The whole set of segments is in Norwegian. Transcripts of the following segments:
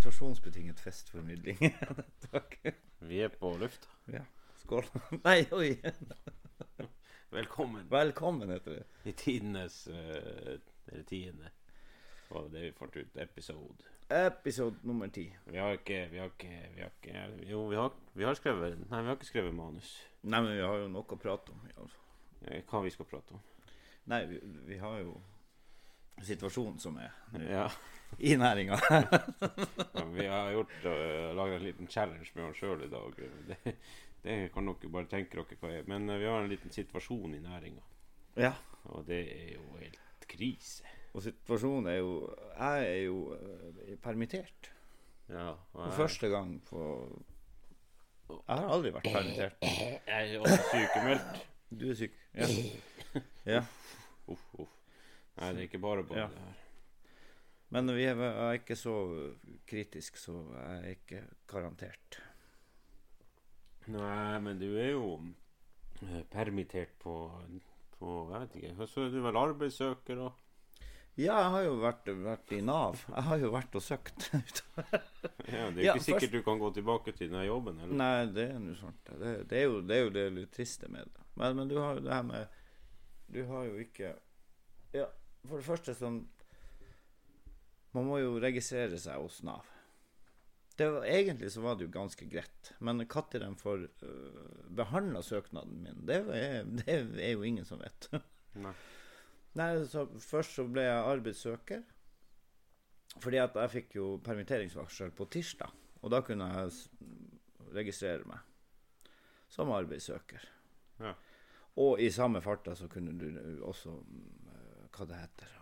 Situasjonsbetinget festformidling. Vi er på lufta. Ja. Skål. Nei, oi. Velkommen Velkommen, heter det. i tidenes uh, Eller tiende. Var det det vi fant ut? Episode. Episode nummer ti. Vi har ikke Vi har ikke, vi har ikke Jo, vi har, vi har skrevet Nei, vi har ikke skrevet manus. Nei, men vi har jo noe å prate om. Ja. Eh, Hva vi skal prate om. Nei, vi, vi har jo situasjonen som er nå Ja. i næringa. vi har gjort uh, laga en liten challenge med oss sjøl i dag. Det, det kan dere bare tenke dere hva er. Men eh, vi har en liten situasjon i næringa, ja. og det er jo helt krise. Og situasjonen er jo Jeg er jo eh, permittert. Ja, og For jeg- første gang på Jeg har aldri vært permittert. Jeg er også sykemeldt. Du er syk? Ja. ja. Uff, uff. Nei, det er ikke bare bare Ja. det her. Men vi er, er ikke så kritisk, så jeg er ikke garantert. Nei, men du er jo eh, permittert på, på Jeg vet ikke. Så er du vel arbeidssøker og Ja, jeg har jo vært, vært i Nav. Jeg har jo vært og søkt. ja, Det er Ja, ikke sikkert du kan gå tilbake til denne jobben. Eller? Nei, det er sant. Det, det, er jo, det er jo det litt triste med det. Men, men du har jo det her med Du har jo ikke Ja, for det første sånn Man må jo registrere seg hos Nav. Det var, egentlig så var det jo ganske greit. Men når de får uh, behandla søknaden min, det er, det er jo ingen som vet. Nei. Nei, så Først så ble jeg arbeidssøker. Fordi at jeg fikk jo permitteringsvarsel på tirsdag. Og da kunne jeg registrere meg som arbeidssøker. Ja. Og i samme farta så kunne du også mm, hva det heter,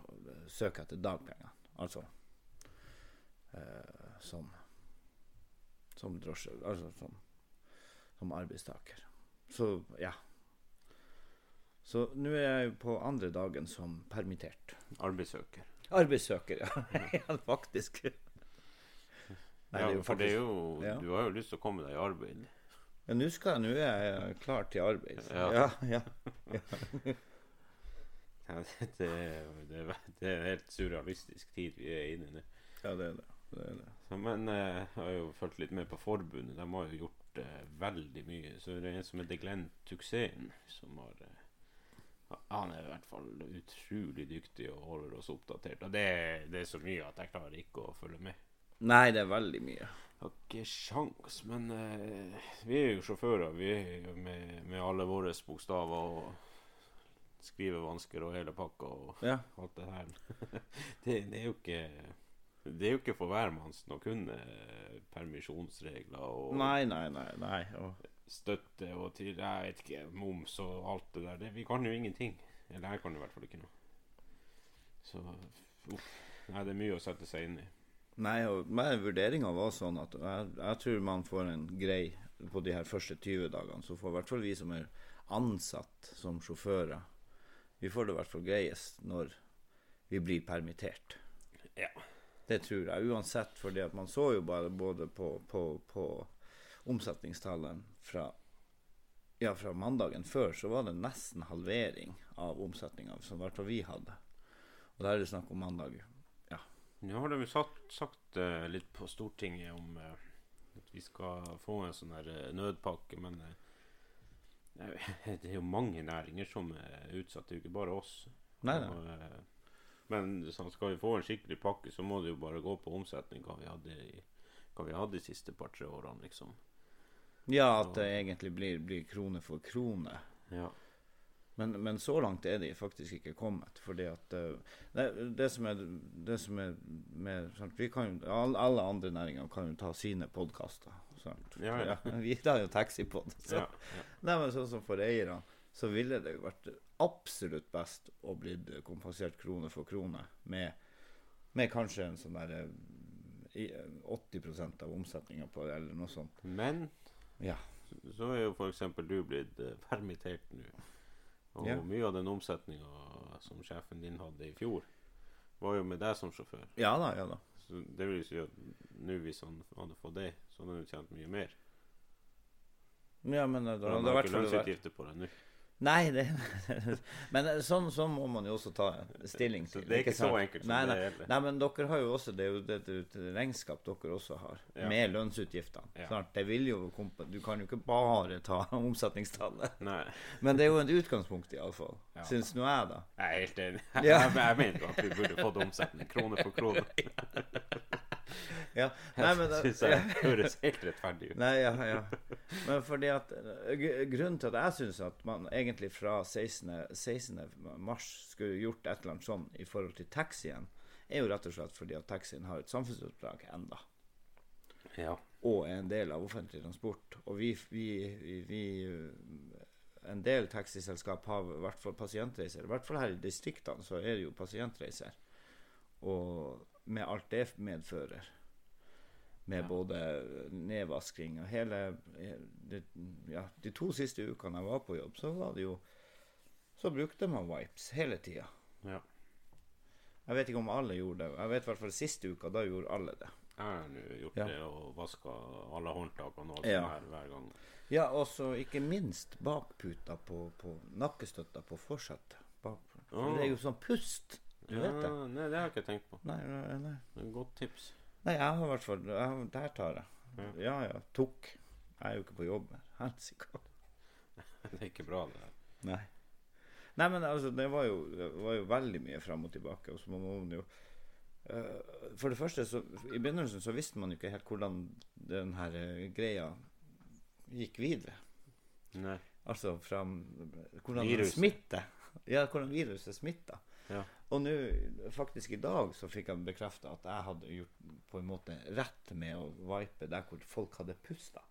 søke etter dagpenger. Altså eh, som som drosje Altså som, som arbeidstaker. Så ja. Så nå er jeg på andre dagen som permittert. Arbeidssøker. Arbeidssøker, ja. ja faktisk. Nei, ja, for det er jo ja. Du har jo lyst til å komme deg i arbeid. ja, Nå skal jeg, nå er jeg klar til arbeid. Ja. ja, ja. Ja, det, det, det, er- helt surrealistisk tid vi er inne i nå. ja det er det. Det, er det. Så, Men eh, jeg har jo fulgt litt med på forbundet. De har jo gjort eh, veldig mye. Så det er en som heter Glenn Tuxen, som har eh, Han er i hvert fall utrolig dyktig og holder oss oppdatert. Og det, det er så mye at jeg klarer ikke å følge med. Nei, det er veldig mye. Har ikke sjans, men eh, vi er jo sjåfører. Vi er jo med, med alle våre bokstaver og skrivevansker og hele pakka og Ja. alt det her. det, det er jo ikke Det er jo ikke for hvermannsen å kunne permisjonsregler og Nei, nei, nei. nei. Og, støtte og til Jeg vet ikke, moms og alt det der. Det, vi kan jo ingenting. Eller jeg kan i hvert fall ikke noe. Så uff. Nei, det er mye å sette seg inn i. nei, og vurderinga var sånn at jeg, jeg tror man får en grei på de her første 20 dagene. Så får i hvert fall vi som er ansatt som sjåfører, vi får det i hvert fall greiest når vi blir permittert. Ja. Det tror jeg uansett, fordi at man så jo bare både på, på, på omsetningstallene fra ja, fra mandagen før, så var det nesten halvering av omsetninga som i hvert fall vi hadde. Og da er det snakk om mandag. Nå har de jo satt, sagt uh, litt på Stortinget om uh, at vi skal få en sånn her uh, nødpakke, men det er jo mange næringer som er utsatt. Det er jo ikke bare oss. Nei, nei. Og, men sånn, skal vi få en skikkelig pakke, så må det jo bare gå på omsetning hva vi hadde i, hva vi hadde de siste par-tre årene, liksom. Ja, at det egentlig blir, blir krone for krone. Ja. Men, men så langt er de faktisk ikke kommet. Fordi at eh, det, det som er, det som er med sant, vi kan, Alle andre næringer kan jo ta sine podkaster. Ja, ja. Vi tar jo taxipod. Så. Ja, ja. Nei, men sånn som for eierne, så ville det jo vært absolutt best å blitt kompensert krone for krone med, med kanskje en sånn der eh, i- eh, 80% av omsetninga på det, eller noe sånt. Men Ja. så er jo f.eks. du blitt eh, permittert nå. Og Ja. mye av den omsetninga som sjefen din hadde i fjor, var jo med deg som sjåfør. ja da, ja da. Så det vil si at nå hvis han hadde fått det, så hadde han jo tjent mye mer. Ja, men da, da da hadde han det har vært på det nå. Nei, det, men sånn, sånn må man jo også ta stilling Så til. det er ikke så enkelt som nei, det gjelder. er. nei, men dere har jo også Det er jo det regnskap dere også har, Ja. med lønnsutgiftene. Ja. Det vil jo Du kan jo ikke bare ta omsetningstallet. Nei, Men det er jo et utgangspunkt, iallfall. Ja. Syns nå jeg, da. jeg er helt enig. Jeg, jeg mener jo at vi burde fått omsetning krone for krone. Ja. Nei, men, Det syns jeg høres helt rettferdig ut. Nei, ja, ja. Men fordi at eh, Grunnen til at jeg syns at man egentlig fra 16. 16. mars skulle gjort et eller annet sånn i forhold til taxien, er jo rett og slett fordi at taxien har et samfunnsoppdrag enda. Ja. Og er en del av offentlig transport. Og vi, vi, vi, vi En del taxiselskap har i hvert fall pasientreiser. I hvert fall her i distriktene så er det jo pasientreiser. Og med alt det medfører. Med Ja. både nedvasking og hele de, Ja, de to siste ukene jeg var på jobb, så var det jo Så brukte man wipes hele tida. ja. Jeg vet ikke om alle gjorde det. Jeg vet i hvert fall siste uka, da gjorde alle det. Jeg har gjort det og vaska alle håndtakene og alt Ja. her hver gang. Ja, og så ikke minst bakputa på, på nakkestøtta på forsetet. For det er jo sånn pust. Du ja, vet det? Nei, det har jeg ikke tenkt på. Nei, nei. Det er et Godt tips. nei jeg har i hvert fall Der tar jeg. Ja. Ja ja, tok. Jeg er jo ikke på jobb her. Helsike. Det er ikke bra, det der. Nei. Nei, men altså, det var jo, det var jo veldig mye fram og tilbake. Og så må man jo uh, For det første, så i begynnelsen så visste man jo ikke helt hvordan den her eh, greia gikk videre. Nei. Altså fra hvordan Viruset. smitter. Ja, hvordan viruset smitter. Ja. Og nå, faktisk i dag, så fikk jeg bekrefta at jeg hadde gjort på en måte rett med å vipe der hvor folk hadde pusta.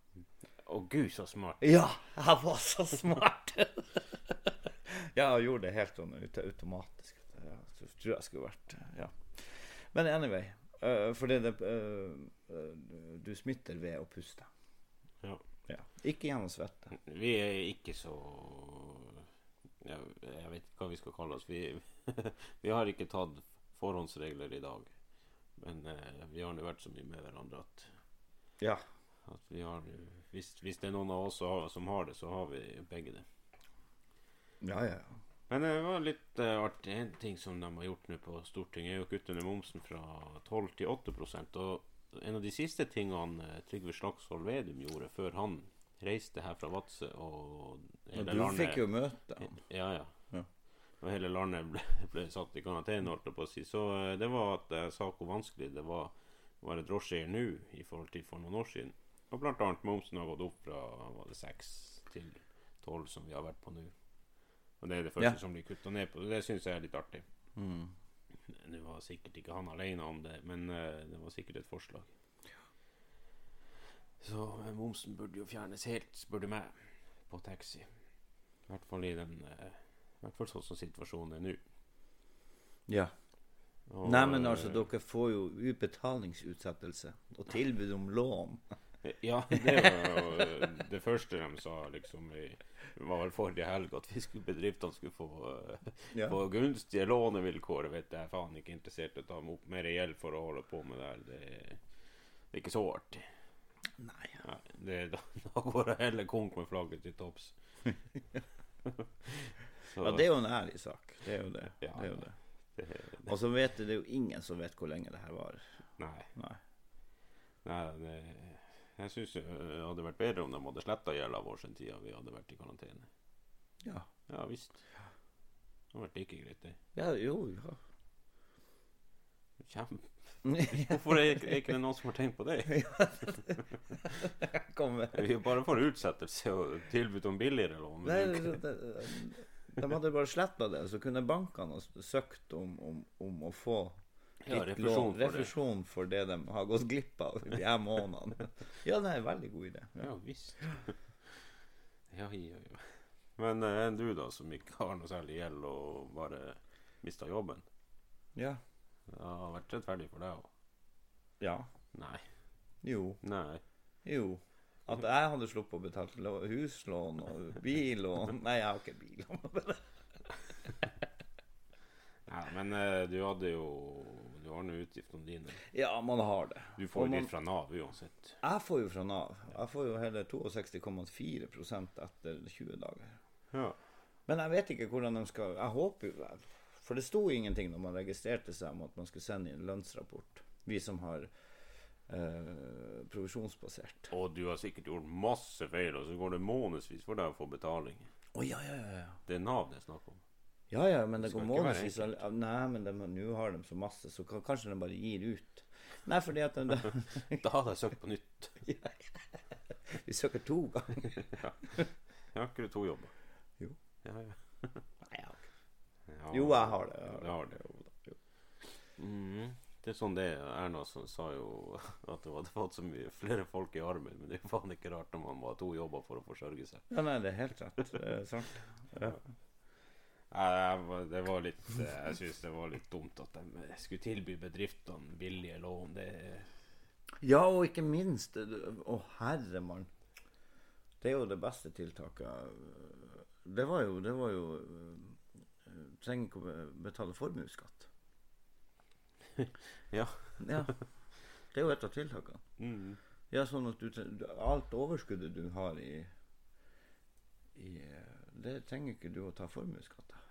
Å gud, så smart. Ja, jeg var så smart! ja, jeg gjorde det helt sånn automatisk. Ja, så tror jeg skulle vært Ja. Men anyway. Uh, fordi det eh, eh, Du smitter ved å puste. Ja. Ja. Ikke gjennom svette. Vi er ikke så ja, Jeg vet ikke hva vi skal kalle oss. Vi, vi har ikke tatt forhåndsregler i dag. Men eh, vi har nå vært så mye med hverandre at, Ja. at vi har hvis, hvis det er noen av oss som har- det, så har vi begge det. Ja, ja. ja. Men det var litt uh, artig. En ting som de har gjort nå på Stortinget, er å kutte ned momsen fra 12 til 8% Og en av de siste tingene eh, Trygve Slagsvold Vedum gjorde før han reiste her fra Vadsø og Og du fikk jo møte ham. Ja, ja. Ja. Og hele landet ble, ble satt i karantene, holdt jeg på å si. Så eh, det var at jeg sa hvor vanskelig det var å være drosjeeier nå i forhold til for noen år siden. Og blant annet momsen har gått opp fra var det 6 til 12, som vi har vært på nå. Og det er det første Ja. som blir kutta ned på. Det syns jeg er litt artig. Mm. Det var sikkert ikke han alene om det, men eh, det var sikkert et forslag. Så eh, momsen burde jo fjernes helt, spør du meg, på taxi. I hvert fall i den eh, I hvert fall sånn som situasjonen er nå. Ja. Og, Nei, men altså, eh, dere får jo utbetalingsutsettelse og tilbud om lån. Ja, det var jo det første de sa liksom i var vel forrige helg, at vi skulle, få, Ja. få gunstige lånevilkår. Vet jeg faen ikke interessert i å ta opp mer gjeld for å holde på med det her. Det, det er ikke så artig. Nei. Nei, det, da, da går det heller konk med flagget til topps. Ja, det er jo en ærlig sak. Det er jo det. Ja, det, er jo det. det, det, Og så vet du, det er jo ingen som vet hvor lenge det her varer. Nei. Nei. nei det, jeg syns det hadde vært bedre om de hadde sletta gjelda vår den tida vi hadde vært i karantene. Ja. Ja visst. Det hadde vært like greit, det. ja jo, ja. Kjem. Hvorfor er ikke, det noen som har tenkt på det? Vi bare får utsettelse og tilbud om billigere lån. De hadde bare sletta det, så kunne bankene ha søkt om, om, om å få Ja, refusjon for det. refusjon for det de har gått glipp av de her månedene. Ja, det er en veldig god idé. Ja visst. Ja, ja, ja. Men eh, du, da, som ikke har noe særlig gjeld og bare mista jobben? Ja. Det har vært rettferdig for deg òg? ja. Nei. Jo. Nei. Jo. At jeg hadde sluppet å betale huslån og billån Nei, jeg har ikke billån. ja, men eh, du hadde jo Du har nå utgiftene dine. Ja, man har det. Du får jo litt fra Nav uansett. Jeg får jo fra Nav. Jeg får jo hele 62,4% etter 20 dager. Ja. Men jeg vet ikke hvordan de skal Jeg håper jo For det sto ingenting når man registrerte seg om at man skulle sende inn lønnsrapport. Vi som har eh, provisjonsbasert. Og du har sikkert gjort masse feil, og så går det månedsvis for deg å få betaling. Å ja, ja, ja, ja. Det er Nav det er snakk om. Ja, ja, men det Det går månedsvis. Nei, men nå har de så masse, så kanskje de bare gir ut. Nei, fordi at de, Da hadde jeg søkt på nytt. vi søker to ganger. Jeg har ikke du to jobber? Jo. Ja, ja. Nei, jeg har ikke. Ja, Jo, jeg har det. Jeg har det. Jo jo. Mm, Det er sånn det Erna sa, sa jo at det hadde fått så mye flere folk i armen. Men det er jo faen ikke rart når man må ha to jobber for å forsørge seg. Ja, nei, det er helt rett. Det er sant. Ja. Nei, det var litt Jeg syns det var litt dumt at de skulle tilby bedriftene billige lån. Det Ja, og ikke minst Å, herre mann. Det er jo det beste tiltaket. Det var jo, det var jo Trenger ikke å betale formuesskatt. Ja. ja. Det er jo et av tiltakene. mm. Ja, sånn at du, alt overskuddet du har i, i Det trenger ikke du å ta formuesskatt av.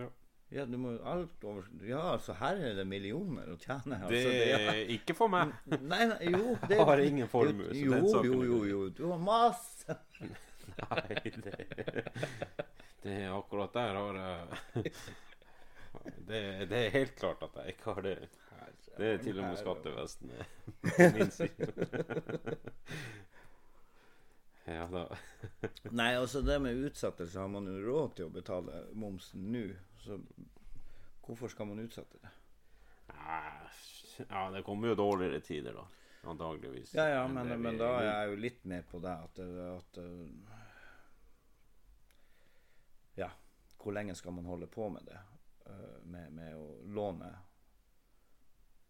ja. Ja, du må alt over... Ja, altså, her er det millioner å tjene. Altså, Det er- ja. ikke for meg. Nei, nei, jo det, Jeg har ingen formue, Jo, jo, jo, jo. Du har masse. Nei, det, det er akkurat der har jeg det, det er helt klart at jeg ikke har det. Det er til og med skattevesenet min side. Ja da. Nei, altså det med utsettelse har man jo råd til å betale momsen nå. Så hvorfor skal man utsette det? Ja, det kommer jo dårligere tider, da. Antageligvis. Ja, ja, men, men, men da er jeg jo litt med på det at, at uh, Ja, hvor lenge skal man holde på med det? uh, med, med å låne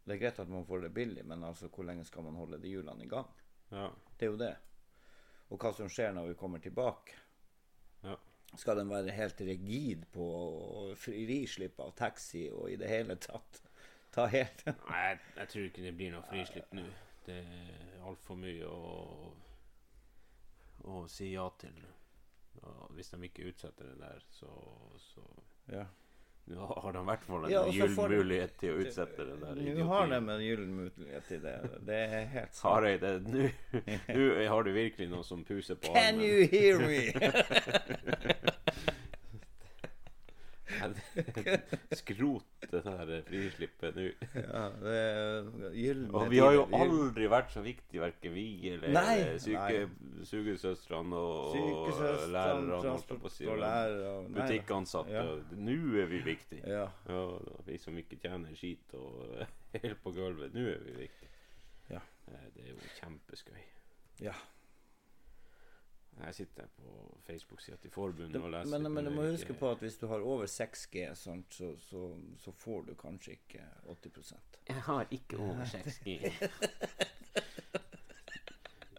Det er greit at man får det billig, men altså hvor lenge skal man holde de hjulene i gang? Ja. Det er jo det. Og hva som skjer når vi kommer tilbake. Ja. Skal den være helt rigid på frislipp av taxi og i det hele tatt ta helt Nei, jeg, jeg tror ikke det blir noe frislipp nå. Det er altfor mye å, å si ja til. Og hvis de ikke utsetter det der, så, så Ja. Nå har de i hvert fall en Ja, gyllen mulighet til å utsette det der. Nå har de en gyllen mulighet til det. Det er helt sant. Hareide, nå har du virkelig noe som puser på Can you hear me? Skrot det der frislippet nå. ja, det gyllen Og vi har jo aldri vært så viktige, verken vi eller Nei, syke, sugesøstrene og, og lærerne. si, da. Butikkansatte. Ja. Nå er vi viktige. Ja. Ja, vi som ikke tjener skit og helt på gulvet. Nå er vi viktige. Ja. Eh, Det er jo kjempeskøy. ja. Jeg sitter på Facebook-sida til forbundet og leser men, men du må huske på at hvis du har over 6G, sant, så, så, så får du kanskje ikke 80% Jeg har ikke over 6G.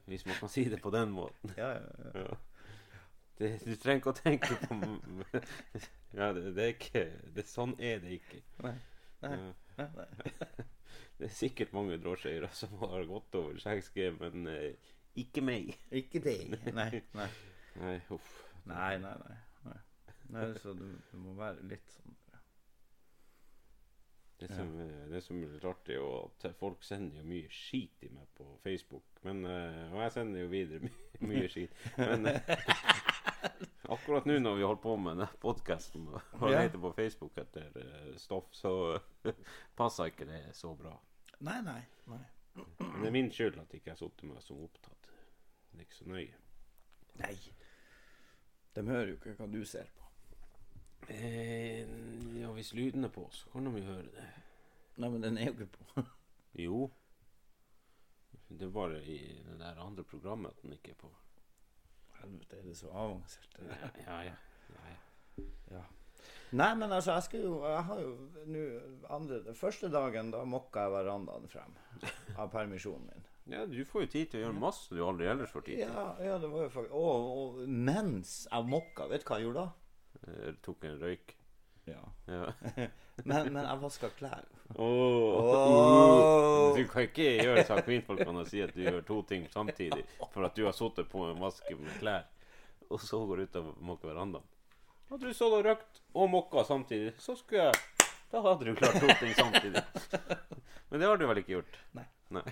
Hvis man kan si det på den måten. Ja, ja, ja. Ja. Det, du trenger ikke å tenke på Ja, det, det er ikke det, Sånn er det ikke. Nei. Nei. Nei, nei. Det er sikkert mange drosjeeiere som har gått over 6G, men eh, ikke meg. Ikke deg. Nei, nei. Nei. Nei, nei, nei. nei. nei så du, du må være litt sånn Det som, eh, det som er litt artig, er at folk sender jo mye skit i meg på Facebook. Men, eh, og jeg sender jo videre mye, mye skit. Men eh, akkurat nå når vi holder på med denne podkasten og Ja. leter på Facebook etter stoff, så passer ikke det så bra. Nei, nei. nei. Men det er min skyld at jeg ikke har sittet meg som opptatt. Det er ikke så nøye. Nei. De hører jo ikke hva du ser på. Eh, ja, hvis lyden er på, så kan de jo høre det. Nei, men den er jo ikke på. Jo. Det er bare i det der andre programmet at den ikke er på. Helvete, er det så avansert? det Ja, ja, ja. ja, ja. Ja. Nei, men altså, jeg skal jo Jeg har jo nå andre Den første dagen, da mokka jeg verandaen frem av permisjonen min. Ja, du får jo tid til å gjøre masse du aldri ellers får tid til. Ja, ja det var jo faktisk og, og mens jeg mokka, vet du hva jeg gjorde da? Jeg tok en røyk. Ja. Ja. Men, men jeg vaska klær. Oh, oh. Du kan ikke gjøre som kvinnfolkene og si at du gjør to ting samtidig for at du har sittet på en vaske med klær, og så går du ut og måker verandaen. Hadde du stått og røkt og mokka samtidig, så skulle jeg Da hadde du klart to ting samtidig. Men det har du vel ikke gjort? Nei. Nei.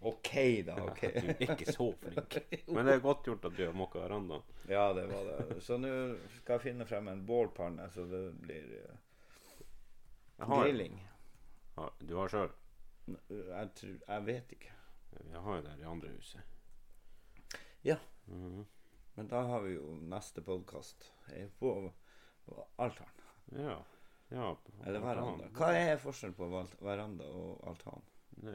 OK, da. ok Du er ikke så flink. Men det er godt gjort at du har mokka verandaen. Ja, det var det. Så nå skal jeg finne frem en bålpanne, så det blir uh, grilling. du har sjøl? Jeg, tror, jeg vet ikke. Jeg har jo det her i andre huset. Ja. Mhm. Men da har vi jo neste podkast på, på altaren. Ja. ja på- Eller veranda. Hva er forskjellen på veranda og altan?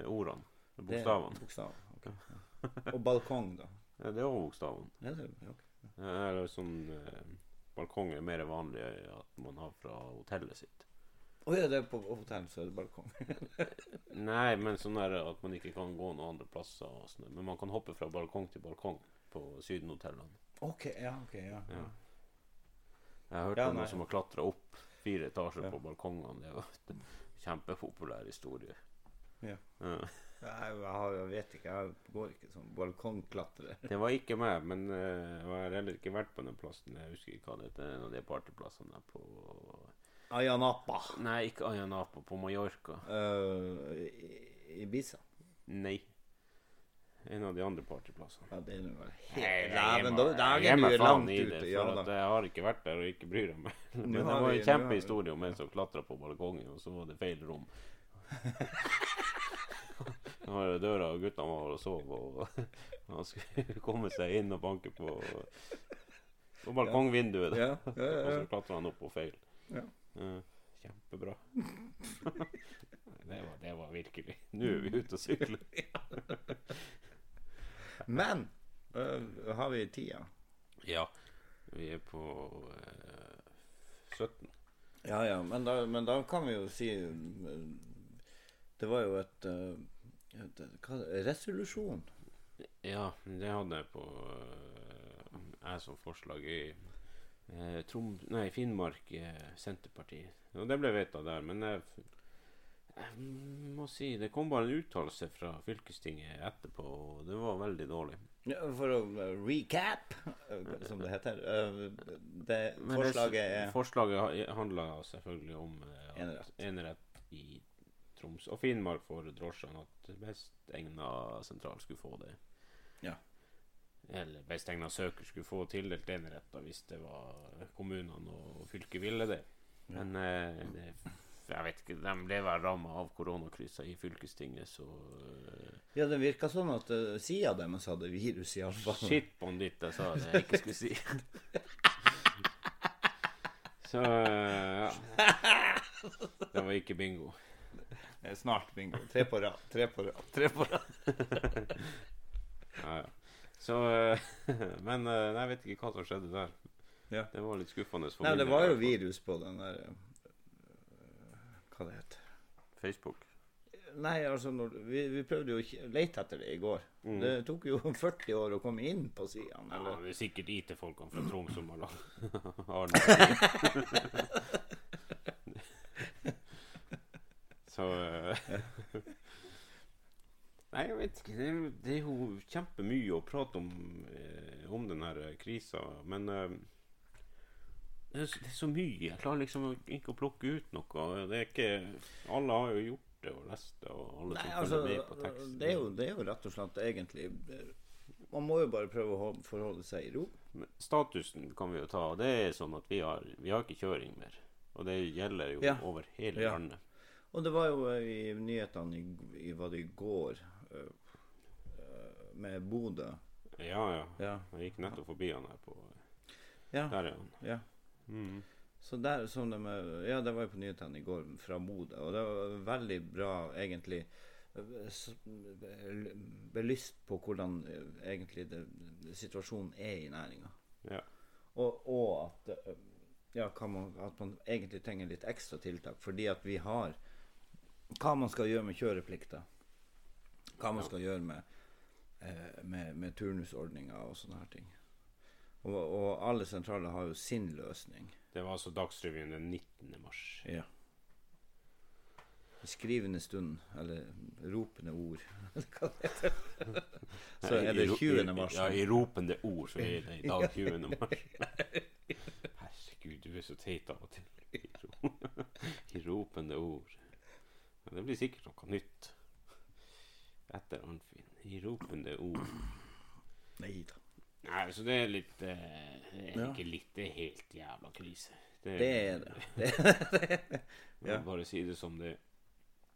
Ordene. Bokstavene. Bokstaven. ok. Og balkong, da? Ja, det er også bokstavene. Ja, det, ok. Eller sånn eh, Balkong er mer vanlig at man har fra hotellet sitt. Å ja, det er på hotellet så er det balkong. Nei, men sånn er det at man ikke kan gå noen andre plasser. Og sånn. Men man kan hoppe fra balkong til balkong på Sydenhotellene. OK, ja. ok, ja. Ja. Jeg har hørt Ja, om noen som har klatra opp fire etasjer Ja. på balkongene. Det jo en kjempepopulær historie. Ja. Ja. Jeg, jeg, har, jeg vet ikke, jeg går ikke sånn balkongklatrer. Det var ikke meg, men uh, jeg har heller ikke vært på den plassen. Jeg husker ikke hva det heter. En av de partyplassene der på Ayanapa. Nei, ikke Ayanapa, på Mallorca. Uh, Ibiza. Nei. En av de andre partyplassene. Ja, det er vel helt Dæven, da er du langt det, ute. Ja jeg har ikke vært der og ikke bryr meg. Men det var en kjempehistorie om en som klatra på balkongen, og så var det feil rom. Nå var det døra, og guttene var og sov, og han skulle komme seg inn og banke på, på balkongvinduet. Ja. Ja, ja, Og så klatra han opp på feil. Kjempebra. det, var, det var virkelig Nå er vi ute og sykler. Men øh, har vi tida? Ja. Vi er på eh, 17. Ja ja, men da, men da kan vi jo si øh, Det var jo et, øh, hva, resolusjon. Ja, det hadde jeg på eh, Jeg som forslag i eh, Trom, nei, Finnmark eh, Senterparti. Og det ble vedtatt der. Men jeg, jeg må si det kom bare en uttalelse fra fylkestinget etterpå, og det var veldig dårlig. Ja, for å øh, recap, øh, som det heter Det forslaget er Forslaget handla selvfølgelig om eh, Enerett. enerett i Troms og Finnmark for drosjene. At best egna sentral skulle få det. Ja. Eller best egna søker skulle få tildelt enerett hvis det var kommunene og fylket ville det. Ja. Men eh, det, jeg vet ikke, de ble vel ramma av koronakrisa i fylkestinget, så eh, Ja, det virka sånn at uh, sida deres hadde virus, iallfall. Shit ditt jeg sa det jeg ikke skulle si. Så eh, ja. Det var ikke bingo. Snart bingo. Tre på rad, tre på rad, tre på rad. Ja, ja. Så eh, Men eh, jeg vet ikke hva som skjedde der. Ja. Det var litt skuffende for Nei, min det var jo virus på den der Hva det heter Facebook. Nei, altså når, vi, vi prøvde jo å lete etter det i går. Mm. Det tok jo 40 år å komme inn på sidene. Ja, det er sikkert IT-folkene fra Troms som har lagd har den. Så eh, Nei, jeg vet ikke. Det det er jo kjempemye å prate om, eh, om den her krisa, men eh, det er, så, det er så mye. Jeg klarer liksom ikke å plukke ut noe. Det er ikke Alle har jo gjort det og lest det, og alle Nei, som altså, følger med på teksten. det er, jo, det er jo rett og slett egentlig øh, Man må jo bare prøve å forholde seg i ro. Men Statusen kan vi jo ta. og Det er sånn at vi har, vi har ikke kjøring mer. Og det gjelder jo Ja. over hele Ja. landet. Og det var jo øh, i nyhetene i, var det i går øh, øh, med Bodø. Ja, ja. Ja. Jeg gikk nettopp forbi han her på ja, Der er han. ja. Mm. Så der, som de, ja, det var jo på nyhetene i går fra Bodø, og det var veldig bra, egentlig, eh, belyst på hvordan eh, egentlig det, situasjonen er i næringa. Ja. Og, og at, eh, ja, kan man, at man egentlig trenger litt ekstra tiltak, fordi at vi har hva man skal gjøre med kjøreplikter. Hva man skal gjøre med, eh, med, med turnusordninger og sånne her ting. Og, og alle sentraler har jo sin løsning. Det var altså Dagsrevyen den 19. mars. Ja. Skrivende stund, eller ropende ord, eller hva det heter. Så er det I 20. mars. Ja, i ropende ord så er det i dag 20. mars. teit av og til. I ropende ord. Men det blir sikkert noe nytt etter Arnfinn. I ropende ord. Nei da. Nei, så det er litt eh, Det er Ja. ikke litt, det er helt jævla krise. Det er det. det. Jeg Ja. bare si det som det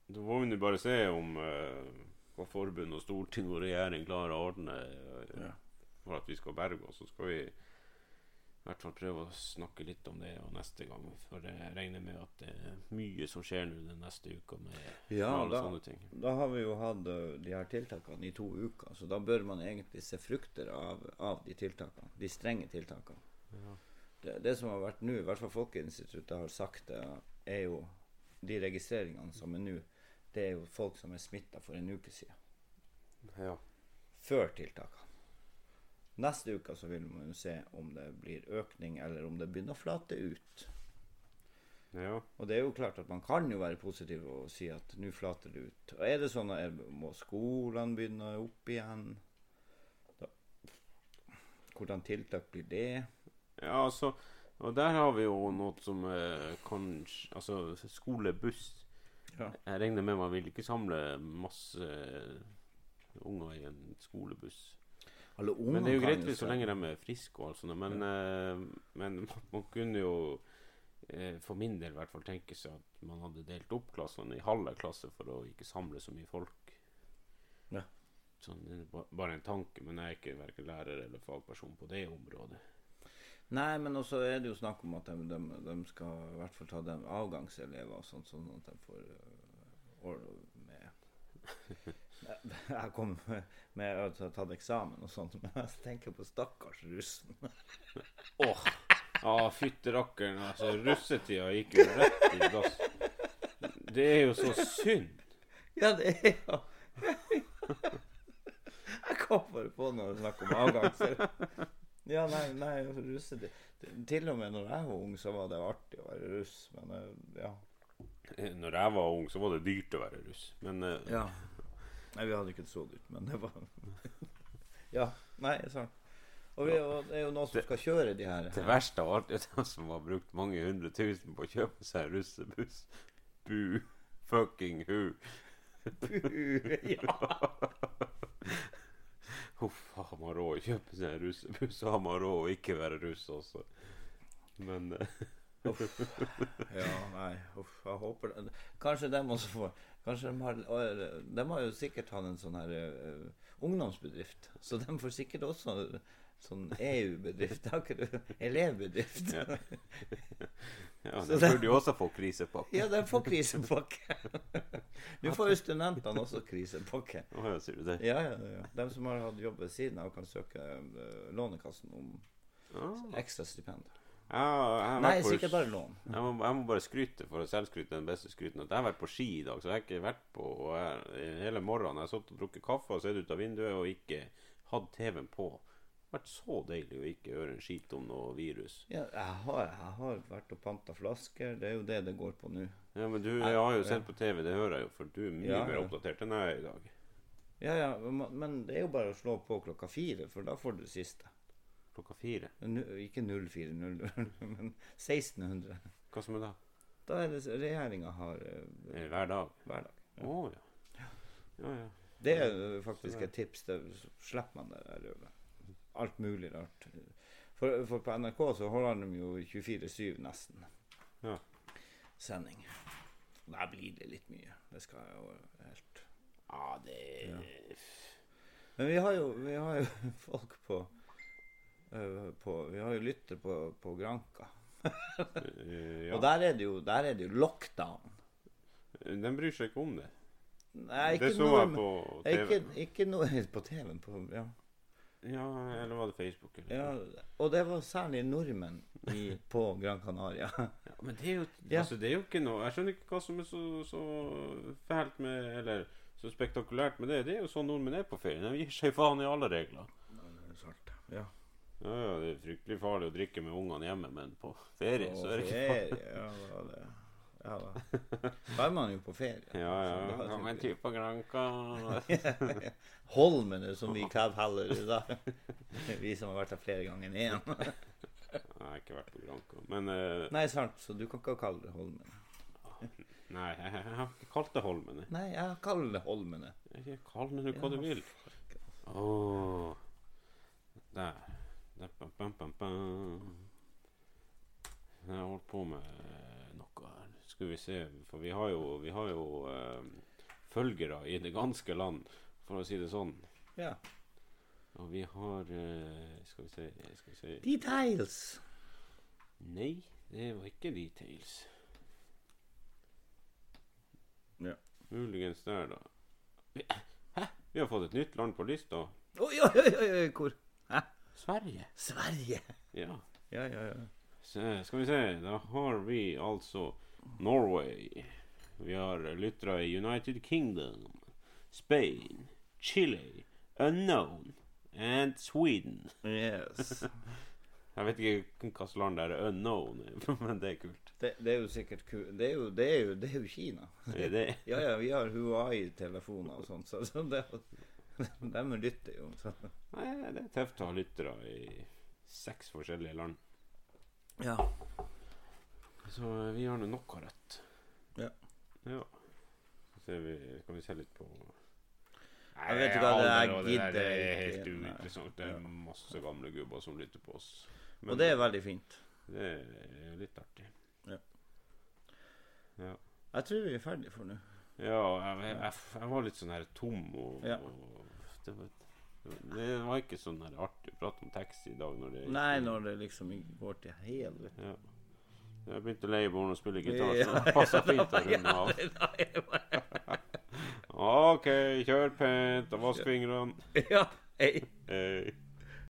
Da må vi bare se om eh, hva forbund og storting og regjering klarer å ordne eh, Ja. for at vi skal berge oss. Så skal vi hvert fall prøve å snakke litt om det og neste gang. For jeg regner med at det er mye som skjer nå den neste uka med Ja, alle da, sånne ting. da har vi jo hatt de her tiltakene i to uker, så da bør man egentlig se frukter av, av de tiltakene. De strenge tiltakene. Ja. Det, det som har vært nå, i hvert fall Folkeinstituttet har sagt det, er jo de registreringene som er nå, det er jo folk som er smitta for en uke siden. Ja. Før tiltakene. Neste uke så vil man jo se om det blir økning, eller om det begynner å flate ut. ja. Og det er jo klart at man kan jo være positiv og si at nå flater det ut. Og er det sånn at må skolene begynne opp igjen? Da, hvordan tiltak blir det? Ja, altså Og der har vi jo noe som eh, kanskje Altså skolebuss. Ja. Jeg regner med man vil ikke samle masse unger i en skolebuss. Alle Men det er jo greit så lenge de er friske og alt sånt. Men, eh, men man kunne jo eh, for min del i hvert fall tenke seg at man hadde delt opp klassene i halve klasse for å ikke samle så mye folk. Ja. Sånn, det er bare en tanke, men jeg er ikke verken lærer eller fagperson på det området. Nei, men også er det jo snakk om at de, de, de skal i hvert fall ta dem avgangselever og sånt, sånn at de får år med Jeg kom med, å ha tatt eksamen og sånt, men jeg tenker på stakkars russen. Åh! Ja, fytte rakkeren. Altså, russetida gikk jo rett i dass. Det er jo så synd. Ja, det er jo Jeg kom bare på når du snakker om avgangselever. Ja, nei, nei russetid Til og med når jeg var ung, så var det artig å være russ, men øh, ja. Når jeg var ung, så var det dyrt å være russ. Men eh, Ja. Nei, vi hadde ikke det så dyrt, men det var Ja. Nei, sant. Og, vi, og det er jo noen som skal kjøre de her. det verste av alt er de som har brukt mange hundre tusen på å kjøpe seg russebuss. Bu. Fucking hu. ja. Huff, har man råd å kjøpe seg en russebuss, så har man råd å ikke være russ også. Men eh, Uff. Ja, nei. Uff, jeg håper det. Kanskje dem også får Kanskje de har De har jo sikkert hatt en sånn her uh, ungdomsbedrift, så de får sikkert også sånn EU-bedrift. Elevbedrift. Ja. ja, de burde jo også få krisepakke. Ja, de får krisepakke. Nå får jo studentene også krisepakke. Å ja, sier du det? Ja, ja, ja. De som har hatt jobb ved siden av, kan søke øh, Lånekassen om Ah. ekstra stipend. Jeg har Nei, på- sikkert bare lån. Jeg må, jeg må bare skryte for å selvskryte den beste skryten. At jeg har vært på ski i dag, så jeg har ikke vært på jeg, hele morgenen. Jeg har sittet og drukket kaffe og sett ut av vinduet og ikke hatt TV-en på. Det har vært så deilig å ikke høre en skit om noe virus. Ja, jeg har, jeg har vært og panta flasker. Det er jo det det går på nå. Ja, Men du, jeg har jo sett på TV, det hører jeg jo, for du er mye Ja, mer oppdatert enn jeg er i dag. Ja, ja, men men det er jo bare å slå på klokka fire, for da får du det siste. Klokka fire. Nu, ikke 0400, men 1600. Hva som er da? Da er det regjeringa har eh, Er hver dag? hver dag. Å ja. Ja, ja. Det er faktisk et tips. Da slipper man det der. Alt mulig rart. For, for på NRK så holder de jo 24-7 nesten. Ja. Sending. Der blir det litt mye. Det skal jo helt Ja, det Ja. Men vi har jo, vi har jo folk på, på Vi har jo lytter på, på Granka. Eh, ja. Og der er, det jo, der er det jo lockdown. Den bryr seg ikke om det. Nei, det så så jeg på TV. ikke noe på TV-en. På, ja. Ja, eller var det Facebook? Eller? Ja, og det var særlig nordmenn i, på Gran Canaria. Ja, men det er jo. Altså, det er jo ikke noe Jeg skjønner ikke hva som er så, så fælt med Eller så spektakulært med det. Det er jo sånn nordmenn er på ferie. De gir seg faen i alle regler. Ja. Ja, ja, det er fryktelig farlig å drikke med ungene hjemme, men på ferie så er det ikke farlig. ja, det. Ja da. Da er man jo på ferie. Ja, ja. da det man har en tur på Granca. Holmene, som vi kaller det da. Vi som har vært der flere ganger enn én. Nei, har ikke vært på Granca. Men uh... Nei, sant, så du kan ikke kalle det Holmene. Nei, jeg, jeg har ikke kalt det Holmene. Nei, jeg kaller det Holmene. Jeg Kall det hva du vil. Åh Oh. Der, Jeg har holdt på med noe her. Skal vi se For vi har jo, vi har jo eh, følgere i det ganske land, for å si det sånn. Ja. Og vi har uh, Skal vi se Skal vi se Details. Nei, det var ikke details. Ja. Muligens der, da. Vi, hæ? Vi har fått et nytt land på lista. Oi, oi, oi, oi, hvor? Sverige. Sverige. Ja. Ja, ja, ja. Så, skal vi se, da har vi altså Norway. Vi har lyttere i United Kingdom, Spain, Chile, Unknown and Sweden. Yes. Jeg vet ikke hvilket land det er unknown, men det er kult. Det, det er jo sikkert kult. Det det det er jo Kina. Det er det. Ja, ja, vi har Huawei-telefoner og sånt, så, så det, de lytter jo. Så. Nei, det er tøft å ha lyttere i seks forskjellige land. Ja. Så eh, vi har nå noe rødt. Ja. Ja. Så vi, kan vi se litt på Nei, Jeg vet ikke hva det er, Jeg gidder Det er helt. Uinteressant. Det er masse gamle gubber som lytter på oss. Og det er veldig fint. det er litt artig. Ja. Ja. Jeg tror vi er ferdige for nå. Ja, jeg, jeg, jeg var litt sånn her tom, og, Ja. og det, det var ikke sånn her artig å prate om taxi i dag. Når det Nei, når det liksom går til helvete. ja. Jeg begynte å leie barn og spille gitar, så det passer fint å runde av. OK, kjør pent og vask fingrene. Ja, hei. Hei.